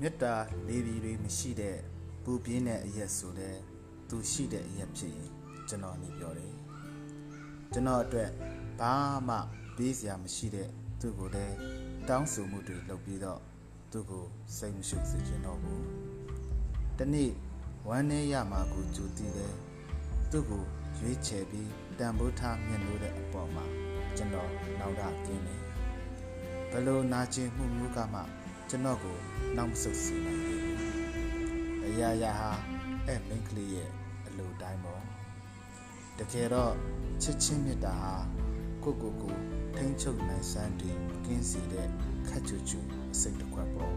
မေတ္တာလေးပြီးတွေမရှိတဲ့ပူပြင်းတဲ့အရက်ဆိုတဲ့သူရှိတဲ့အရက်ဖြစ်ရင်ကျွန်တော်နေပြောတယ်ကျွန်တော်အတွက်ဘာမှပေးစရာမရှိတဲ့သူကိုလည်းတောင်းဆိုမှုတွေလုပ်ပြီးတော့သူကိုစိတ်မရှုပ်စေချင်တော့ဘူးတနေ့ဝမ်းနေရမှာကိုကြိုတည်တယ်သူကိုရွေးချယ်ပြီးတန်ဖိုးထားမြင်လို့တဲ့အပေါ်မှာကျွန်တော်နောက်တာကျင်းတယ်ဘလို့နာကျင်မှုမျိုးကမှ ကျွန်တော်ကိုနောက်မဆုတ်စေနိုင်ဘူးအရာရာဟာအဲ့မင်းကလေးရဲ့အလိုတိုင်းပေါ့တကယ်တော့ချစ်ချင်းမြတ်တာဟာကိုကိုကိုထိမ့်ချုပ်နိုင်စမ်းတည်ကင်းစီတဲ့ခက်ချူချူအစိတ်တစ်ခွက်ပေါ့